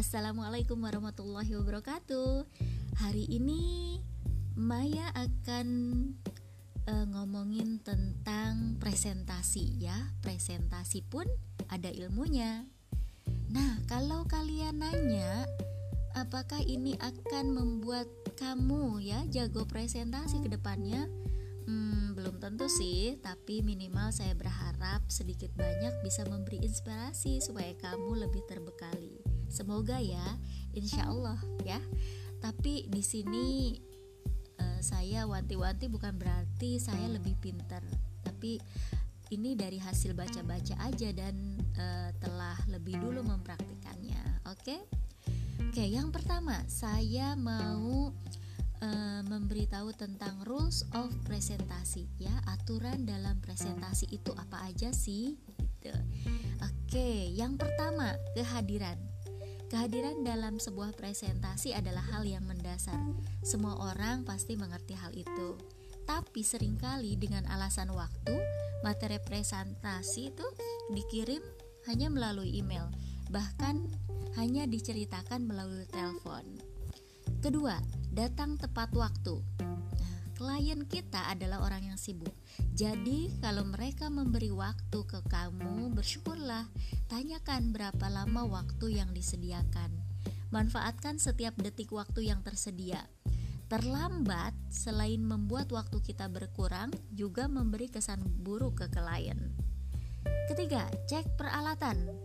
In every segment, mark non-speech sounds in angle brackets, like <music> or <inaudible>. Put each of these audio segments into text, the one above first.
Assalamualaikum warahmatullahi wabarakatuh Hari ini Maya akan uh, ngomongin tentang presentasi ya Presentasi pun ada ilmunya Nah kalau kalian nanya Apakah ini akan membuat kamu ya jago presentasi ke depannya? Hmm, belum tentu sih, tapi minimal saya berharap sedikit banyak bisa memberi inspirasi supaya kamu lebih terbekali. Semoga ya, insya Allah ya. Tapi di sini uh, saya wanti-wanti bukan berarti saya lebih pintar, tapi ini dari hasil baca-baca aja dan uh, telah lebih dulu mempraktikannya. Oke, okay? oke. Okay, yang pertama saya mau uh, memberitahu tentang rules of presentasi ya aturan dalam presentasi itu apa aja sih gitu oke yang pertama kehadiran Kehadiran dalam sebuah presentasi adalah hal yang mendasar. Semua orang pasti mengerti hal itu. Tapi sering kali dengan alasan waktu, materi presentasi itu dikirim hanya melalui email, bahkan hanya diceritakan melalui telepon. Kedua, datang tepat waktu. Klien kita adalah orang yang sibuk. Jadi, kalau mereka memberi waktu ke kamu, bersyukurlah. Tanyakan berapa lama waktu yang disediakan. Manfaatkan setiap detik waktu yang tersedia. Terlambat, selain membuat waktu kita berkurang, juga memberi kesan buruk ke klien. Ketiga, cek peralatan.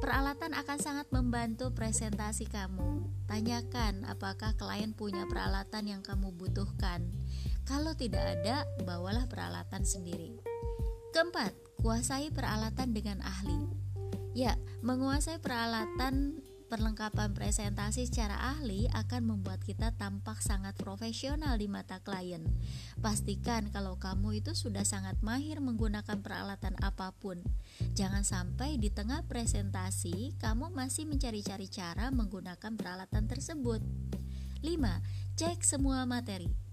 Peralatan akan sangat membantu presentasi kamu. Tanyakan apakah klien punya peralatan yang kamu butuhkan. Kalau tidak ada, bawalah peralatan sendiri. Keempat, kuasai peralatan dengan ahli. Ya, menguasai peralatan perlengkapan presentasi secara ahli akan membuat kita tampak sangat profesional di mata klien. Pastikan kalau kamu itu sudah sangat mahir menggunakan peralatan apa pun. Jangan sampai di tengah presentasi kamu masih mencari-cari cara menggunakan peralatan tersebut. 5. Cek semua materi.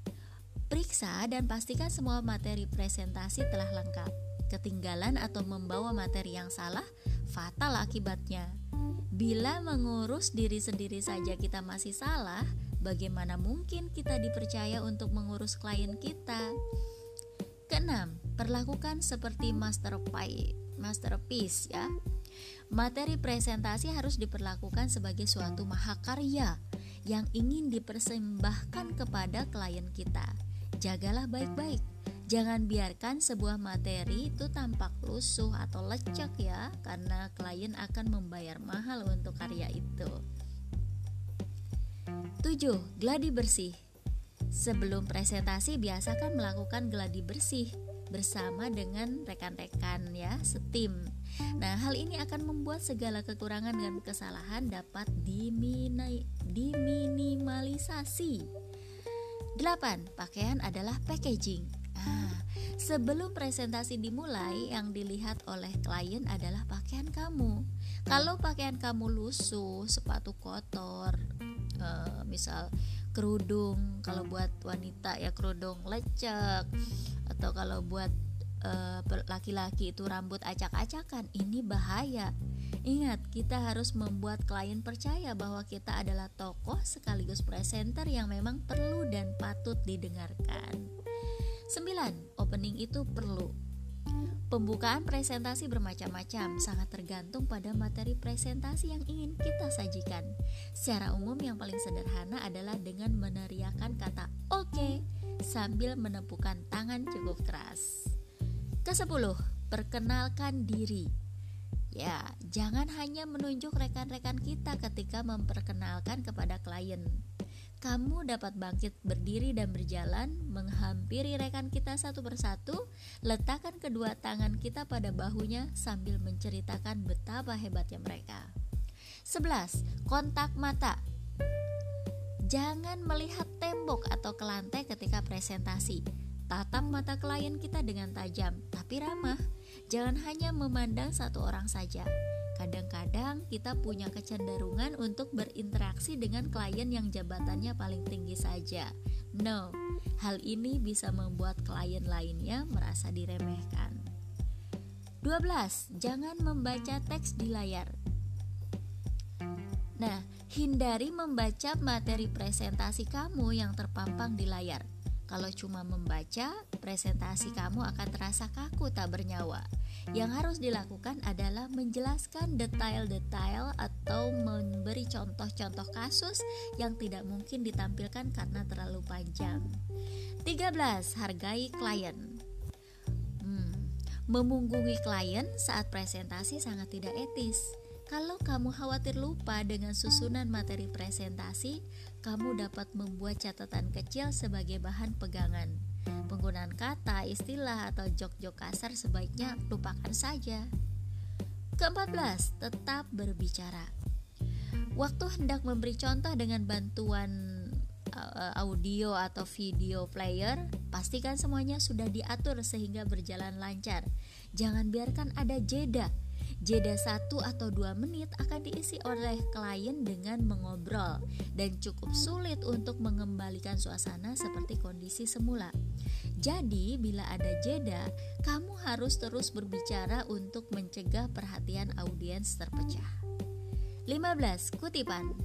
Periksa dan pastikan semua materi presentasi telah lengkap. Ketinggalan atau membawa materi yang salah, fatal akibatnya. Bila mengurus diri sendiri saja kita masih salah, bagaimana mungkin kita dipercaya untuk mengurus klien kita? Keenam, perlakukan seperti masterpiece, ya. Materi presentasi harus diperlakukan sebagai suatu mahakarya yang ingin dipersembahkan kepada klien kita. Jagalah baik-baik Jangan biarkan sebuah materi itu tampak lusuh atau lecek ya, karena klien akan membayar mahal untuk karya itu. 7. Gladi bersih. Sebelum presentasi biasakan melakukan gladi bersih bersama dengan rekan-rekan ya, setim. Nah, hal ini akan membuat segala kekurangan dan kesalahan dapat diminimalisasi. 8. Pakaian adalah packaging. Nah, sebelum presentasi dimulai, yang dilihat oleh klien adalah pakaian kamu. Kalau pakaian kamu lusuh, sepatu kotor, uh, misal kerudung, kalau buat wanita ya kerudung lecek, atau kalau buat uh, laki-laki itu rambut acak-acakan, ini bahaya. Ingat, kita harus membuat klien percaya bahwa kita adalah tokoh sekaligus presenter yang memang perlu dan patut didengarkan. 9. Opening itu perlu. Pembukaan presentasi bermacam-macam, sangat tergantung pada materi presentasi yang ingin kita sajikan. Secara umum yang paling sederhana adalah dengan meneriakan kata "oke" okay, sambil menepukan tangan cukup keras. Ke-10, perkenalkan diri. Ya, jangan hanya menunjuk rekan-rekan kita ketika memperkenalkan kepada klien kamu dapat bangkit berdiri dan berjalan, menghampiri rekan kita satu persatu, letakkan kedua tangan kita pada bahunya sambil menceritakan betapa hebatnya mereka. 11. Kontak mata. Jangan melihat tembok atau ke lantai ketika presentasi. Tatap mata klien kita dengan tajam, tapi ramah. Jangan hanya memandang satu orang saja Kadang-kadang kita punya kecenderungan untuk berinteraksi dengan klien yang jabatannya paling tinggi saja. No, hal ini bisa membuat klien lainnya merasa diremehkan. 12. Jangan membaca teks di layar. Nah, Hindari membaca materi presentasi kamu yang terpampang di layar. Kalau cuma membaca, presentasi kamu akan terasa kaku tak bernyawa. Yang harus dilakukan adalah menjelaskan detail-detail atau memberi contoh-contoh kasus yang tidak mungkin ditampilkan karena terlalu panjang. 13. Hargai klien. Hmm, memunggungi klien saat presentasi sangat tidak etis. Kalau kamu khawatir lupa dengan susunan materi presentasi, kamu dapat membuat catatan kecil sebagai bahan pegangan. Penggunaan kata, istilah, atau jok-jok kasar sebaiknya lupakan saja. Keempat tetap berbicara. Waktu hendak memberi contoh dengan bantuan uh, audio atau video player, pastikan semuanya sudah diatur sehingga berjalan lancar. Jangan biarkan ada jeda Jeda satu atau dua menit akan diisi oleh klien dengan mengobrol dan cukup sulit untuk mengembalikan suasana seperti kondisi semula. Jadi, bila ada jeda, kamu harus terus berbicara untuk mencegah perhatian audiens terpecah. 15. Kutipan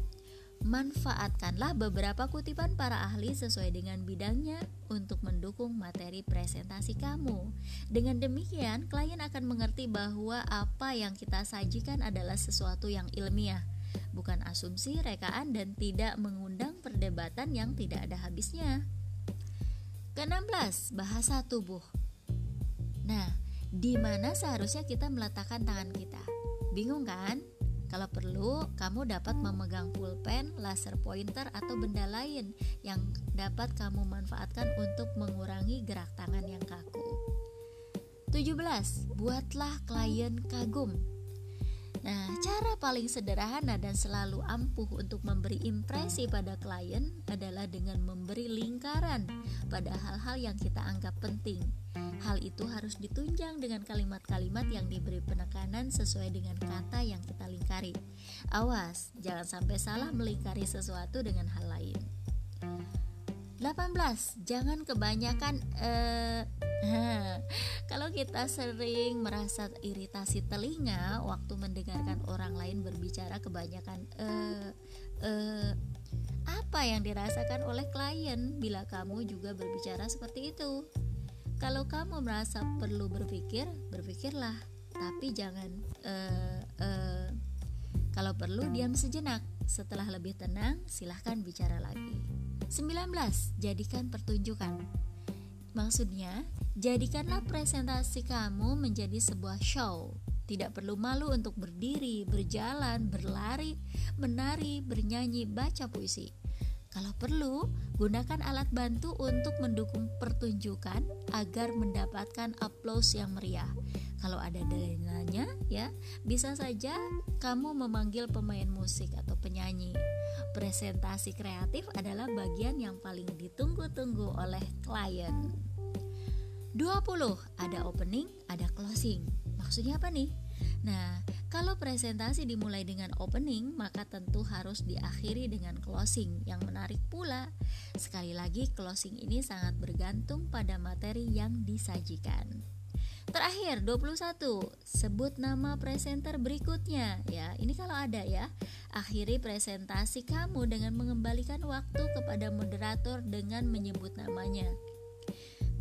Manfaatkanlah beberapa kutipan para ahli sesuai dengan bidangnya untuk mendukung materi presentasi kamu. Dengan demikian, klien akan mengerti bahwa apa yang kita sajikan adalah sesuatu yang ilmiah, bukan asumsi, rekaan, dan tidak mengundang perdebatan yang tidak ada habisnya. Ke-16, bahasa tubuh. Nah, di mana seharusnya kita meletakkan tangan kita? Bingung kan? Kalau perlu, kamu dapat memegang pulpen, laser pointer, atau benda lain yang dapat kamu manfaatkan untuk mengurangi gerak tangan yang kaku. 17. Buatlah klien kagum. Nah, cara paling sederhana dan selalu ampuh untuk memberi impresi pada klien adalah dengan memberi lingkaran pada hal-hal yang kita anggap penting Hal itu harus ditunjang dengan kalimat-kalimat yang diberi penekanan sesuai dengan kata yang kita lingkari. Awas, jangan sampai salah melingkari sesuatu dengan hal lain. 18. Jangan kebanyakan eh <laughs> kalau kita sering merasa iritasi telinga waktu mendengarkan orang lain berbicara kebanyakan eh eh apa yang dirasakan oleh klien bila kamu juga berbicara seperti itu? Kalau kamu merasa perlu berpikir, berpikirlah, tapi jangan uh, uh, kalau perlu diam sejenak. Setelah lebih tenang, silahkan bicara lagi. 19. Jadikan pertunjukan. Maksudnya, jadikanlah presentasi kamu menjadi sebuah show. Tidak perlu malu untuk berdiri, berjalan, berlari, menari, bernyanyi, baca puisi. Kalau perlu, gunakan alat bantu untuk mendukung pertunjukan agar mendapatkan aplaus yang meriah. Kalau ada dananya, ya, bisa saja kamu memanggil pemain musik atau penyanyi. Presentasi kreatif adalah bagian yang paling ditunggu-tunggu oleh klien. 20. Ada opening, ada closing. Maksudnya apa nih? Nah, kalau presentasi dimulai dengan opening, maka tentu harus diakhiri dengan closing yang menarik pula. Sekali lagi, closing ini sangat bergantung pada materi yang disajikan. Terakhir 21 Sebut nama presenter berikutnya Ya ini kalau ada ya Akhiri presentasi kamu dengan mengembalikan waktu kepada moderator dengan menyebut namanya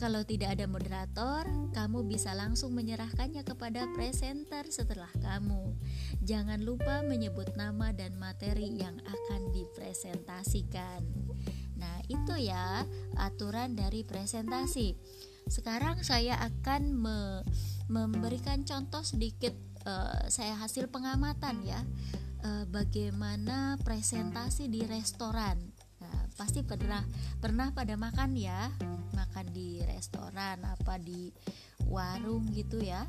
kalau tidak ada moderator, kamu bisa langsung menyerahkannya kepada presenter setelah kamu. Jangan lupa menyebut nama dan materi yang akan dipresentasikan. Nah, itu ya aturan dari presentasi. Sekarang saya akan me memberikan contoh sedikit uh, saya hasil pengamatan ya. Uh, bagaimana presentasi di restoran pasti pernah pernah pada makan ya makan di restoran apa di warung gitu ya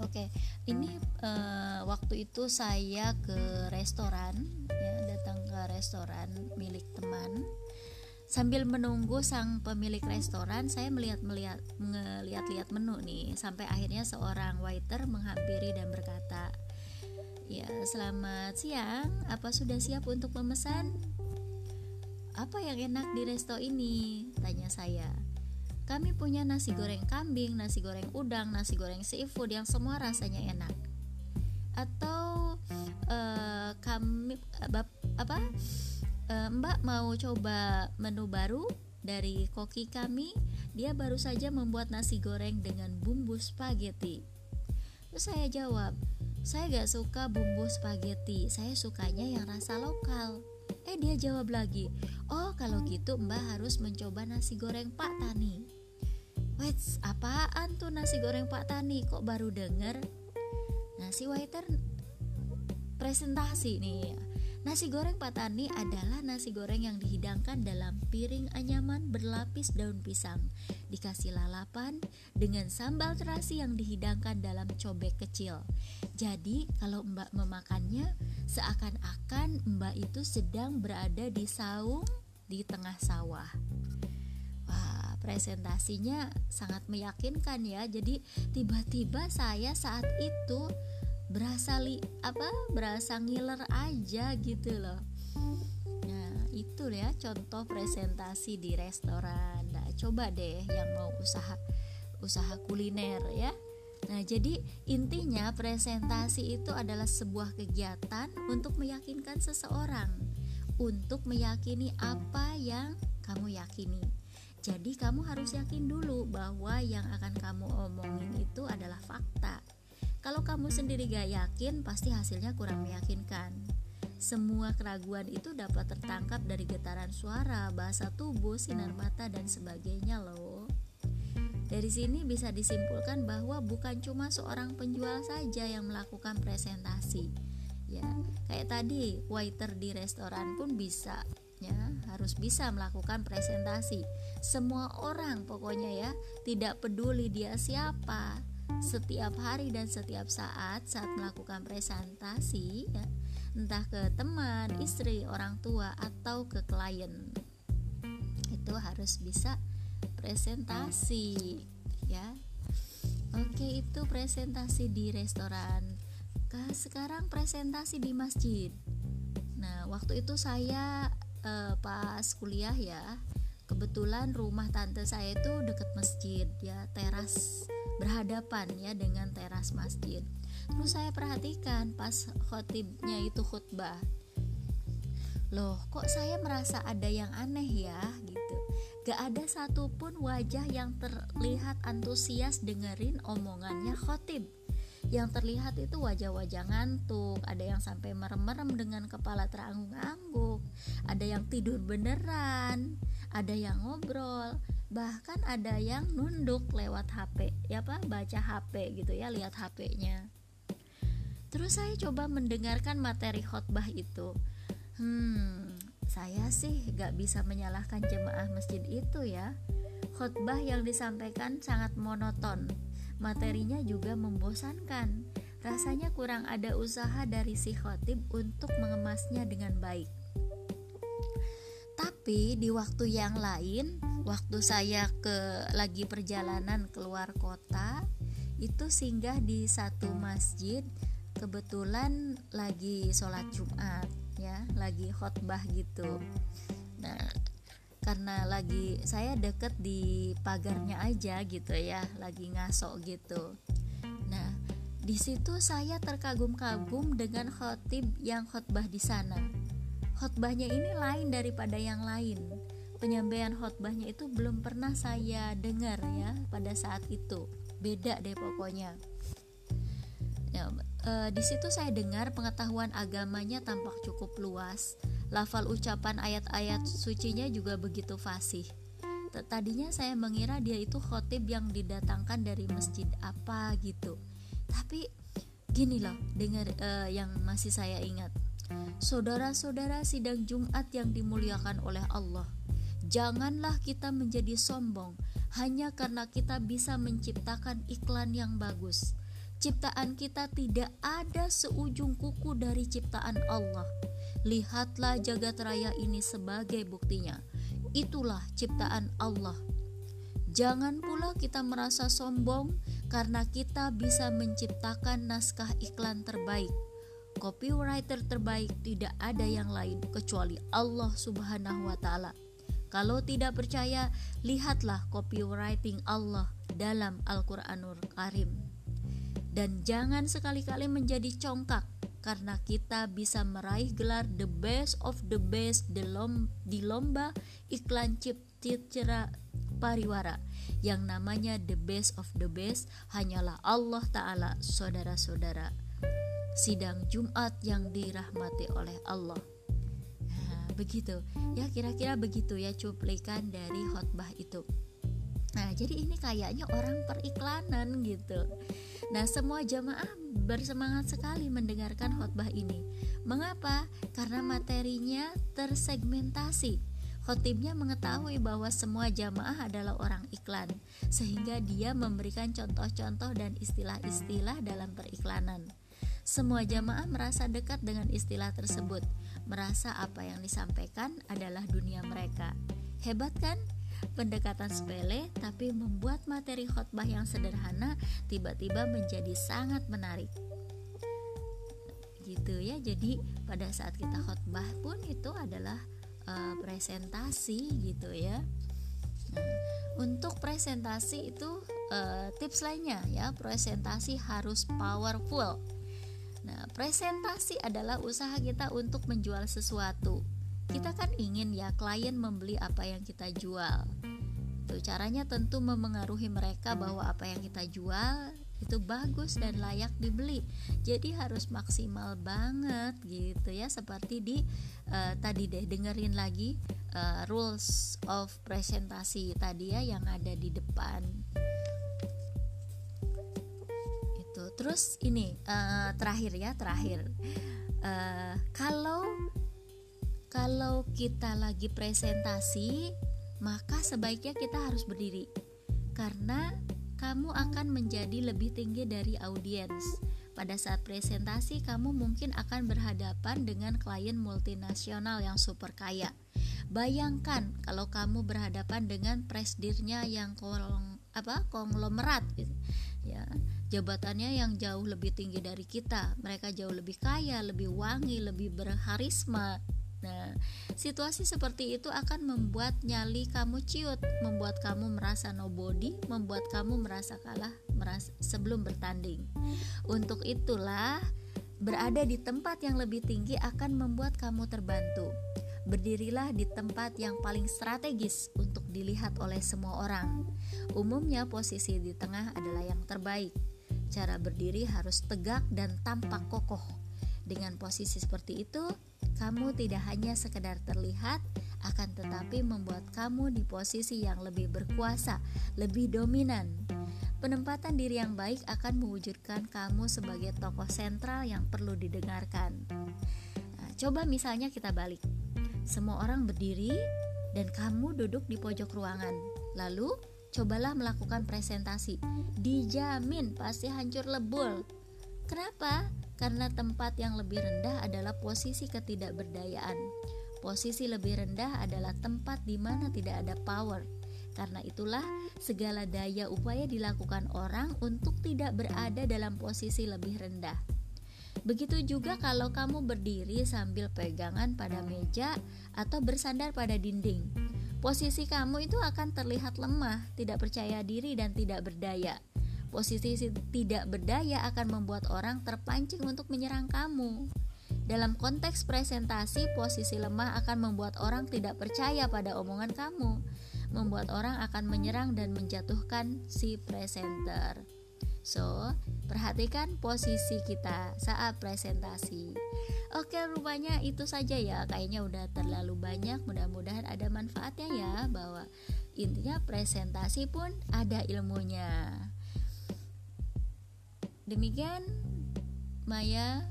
Oke, ini uh, waktu itu saya ke restoran, ya datang ke restoran milik teman. Sambil menunggu sang pemilik restoran, saya melihat melihat ngelihat-lihat menu nih, sampai akhirnya seorang waiter menghampiri dan berkata, "Ya, selamat siang. Apa sudah siap untuk memesan?" Apa yang enak di resto ini? Tanya saya. Kami punya nasi goreng kambing, nasi goreng udang, nasi goreng seafood yang semua rasanya enak. Atau uh, kami bap, apa Mbak mau coba menu baru dari koki kami. Dia baru saja membuat nasi goreng dengan bumbu spaghetti. Terus saya jawab saya gak suka bumbu spaghetti saya sukanya yang rasa lokal. Eh dia jawab lagi oh kalau gitu mbak harus mencoba nasi goreng pak tani. Wait, apaan tuh nasi goreng Pak Tani? Kok baru denger? Nasi waiter presentasi nih Nasi goreng Pak Tani adalah nasi goreng yang dihidangkan dalam piring anyaman berlapis daun pisang. Dikasih lalapan dengan sambal terasi yang dihidangkan dalam cobek kecil. Jadi kalau mbak memakannya seakan-akan mbak itu sedang berada di saung di tengah sawah. Wah presentasinya sangat meyakinkan ya. Jadi tiba-tiba saya saat itu berasa li apa berasa ngiler aja gitu loh nah itu ya contoh presentasi di restoran nah coba deh yang mau usaha usaha kuliner ya Nah, jadi intinya presentasi itu adalah sebuah kegiatan untuk meyakinkan seseorang, untuk meyakini apa yang kamu yakini. Jadi, kamu harus yakin dulu bahwa yang akan kamu omongin itu adalah fakta. Kalau kamu sendiri gak yakin, pasti hasilnya kurang meyakinkan. Semua keraguan itu dapat tertangkap dari getaran suara, bahasa tubuh, sinar mata, dan sebagainya loh. Dari sini bisa disimpulkan bahwa bukan cuma seorang penjual saja yang melakukan presentasi. Ya, kayak tadi waiter di restoran pun bisa ya, harus bisa melakukan presentasi. Semua orang pokoknya ya, tidak peduli dia siapa, setiap hari dan setiap saat saat melakukan presentasi ya, entah ke teman, istri, orang tua atau ke klien. Itu harus bisa presentasi ya. Oke, itu presentasi di restoran. Sekarang presentasi di masjid. Nah, waktu itu saya eh, pas kuliah ya, kebetulan rumah tante saya itu deket masjid ya, teras berhadapan ya dengan teras masjid. Terus saya perhatikan pas khotibnya itu khutbah. Loh, kok saya merasa ada yang aneh ya gitu. Gak ada satupun wajah yang terlihat antusias dengerin omongannya khotib. Yang terlihat itu wajah-wajah ngantuk, ada yang sampai merem-merem dengan kepala terangguk-angguk, ada yang tidur beneran, ada yang ngobrol, bahkan ada yang nunduk lewat HP ya pak baca HP gitu ya lihat HP-nya terus saya coba mendengarkan materi khotbah itu. Hmm saya sih gak bisa menyalahkan jemaah masjid itu ya. Khotbah yang disampaikan sangat monoton. Materinya juga membosankan. Rasanya kurang ada usaha dari si khotib untuk mengemasnya dengan baik. Tapi di waktu yang lain waktu saya ke lagi perjalanan keluar kota itu singgah di satu masjid. Kebetulan lagi sholat Jumat ya lagi khotbah gitu. Nah karena lagi saya deket di pagarnya aja gitu ya lagi ngasok gitu. Nah di situ saya terkagum-kagum dengan khotib yang khotbah di sana. Khotbahnya ini lain daripada yang lain penyampaian khotbahnya itu belum pernah saya dengar ya pada saat itu. Beda deh pokoknya. Ya, e, di situ saya dengar pengetahuan agamanya tampak cukup luas. Lafal ucapan ayat-ayat sucinya juga begitu fasih. Tadinya saya mengira dia itu khotib yang didatangkan dari masjid apa gitu. Tapi gini loh dengar e, yang masih saya ingat. Saudara-saudara sidang Jumat yang dimuliakan oleh Allah Janganlah kita menjadi sombong hanya karena kita bisa menciptakan iklan yang bagus. Ciptaan kita tidak ada seujung kuku dari ciptaan Allah. Lihatlah jagat raya ini sebagai buktinya. Itulah ciptaan Allah. Jangan pula kita merasa sombong karena kita bisa menciptakan naskah iklan terbaik. Copywriter terbaik tidak ada yang lain kecuali Allah Subhanahu wa Ta'ala. Kalau tidak percaya, lihatlah copywriting Allah dalam Al-Qur'anul Karim. Dan jangan sekali-kali menjadi congkak karena kita bisa meraih gelar the best of the best di lomba iklan citra pariwara yang namanya the best of the best hanyalah Allah Ta'ala saudara-saudara sidang Jumat yang dirahmati oleh Allah begitu ya kira-kira begitu ya cuplikan dari khotbah itu Nah, jadi ini kayaknya orang periklanan gitu. Nah, semua jamaah bersemangat sekali mendengarkan khotbah ini. Mengapa? Karena materinya tersegmentasi. Khotibnya mengetahui bahwa semua jamaah adalah orang iklan, sehingga dia memberikan contoh-contoh dan istilah-istilah dalam periklanan. Semua jamaah merasa dekat dengan istilah tersebut, merasa apa yang disampaikan adalah dunia mereka. Hebat kan? pendekatan sepele tapi membuat materi khotbah yang sederhana tiba-tiba menjadi sangat menarik gitu ya jadi pada saat kita khotbah pun itu adalah uh, presentasi gitu ya nah, untuk presentasi itu uh, tips lainnya ya presentasi harus powerful nah presentasi adalah usaha kita untuk menjual sesuatu. Kita kan ingin ya klien membeli apa yang kita jual. Tuh caranya tentu memengaruhi mereka bahwa apa yang kita jual itu bagus dan layak dibeli. Jadi harus maksimal banget gitu ya seperti di uh, tadi deh dengerin lagi uh, rules of presentasi tadi ya yang ada di depan terus ini uh, terakhir ya terakhir uh, kalau kalau kita lagi presentasi, maka sebaiknya kita harus berdiri karena kamu akan menjadi lebih tinggi dari audiens. Pada saat presentasi, kamu mungkin akan berhadapan dengan klien multinasional yang super kaya. Bayangkan kalau kamu berhadapan dengan presdirnya yang kolong apa konglomerat gitu. Ya, jabatannya yang jauh lebih tinggi dari kita. Mereka jauh lebih kaya, lebih wangi, lebih berharisma Nah, situasi seperti itu akan membuat nyali kamu ciut, membuat kamu merasa nobody, membuat kamu merasa kalah merasa, sebelum bertanding. Untuk itulah, berada di tempat yang lebih tinggi akan membuat kamu terbantu. Berdirilah di tempat yang paling strategis untuk dilihat oleh semua orang. Umumnya, posisi di tengah adalah yang terbaik. Cara berdiri harus tegak dan tampak kokoh. Dengan posisi seperti itu, kamu tidak hanya sekedar terlihat, akan tetapi membuat kamu di posisi yang lebih berkuasa, lebih dominan. Penempatan diri yang baik akan mewujudkan kamu sebagai tokoh sentral yang perlu didengarkan. Nah, coba misalnya kita balik. Semua orang berdiri dan kamu duduk di pojok ruangan. Lalu, cobalah melakukan presentasi. Dijamin pasti hancur lebur. Kenapa? karena tempat yang lebih rendah adalah posisi ketidakberdayaan. Posisi lebih rendah adalah tempat di mana tidak ada power. Karena itulah, segala daya upaya dilakukan orang untuk tidak berada dalam posisi lebih rendah. Begitu juga kalau kamu berdiri sambil pegangan pada meja atau bersandar pada dinding. Posisi kamu itu akan terlihat lemah, tidak percaya diri, dan tidak berdaya. Posisi tidak berdaya akan membuat orang terpancing untuk menyerang kamu. Dalam konteks presentasi, posisi lemah akan membuat orang tidak percaya pada omongan kamu, membuat orang akan menyerang dan menjatuhkan si presenter. So, perhatikan posisi kita saat presentasi. Oke, rupanya itu saja ya. Kayaknya udah terlalu banyak. Mudah-mudahan ada manfaatnya ya bahwa intinya presentasi pun ada ilmunya. Demikian Maya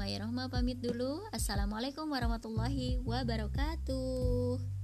Maya Rohma pamit dulu. Assalamualaikum warahmatullahi wabarakatuh.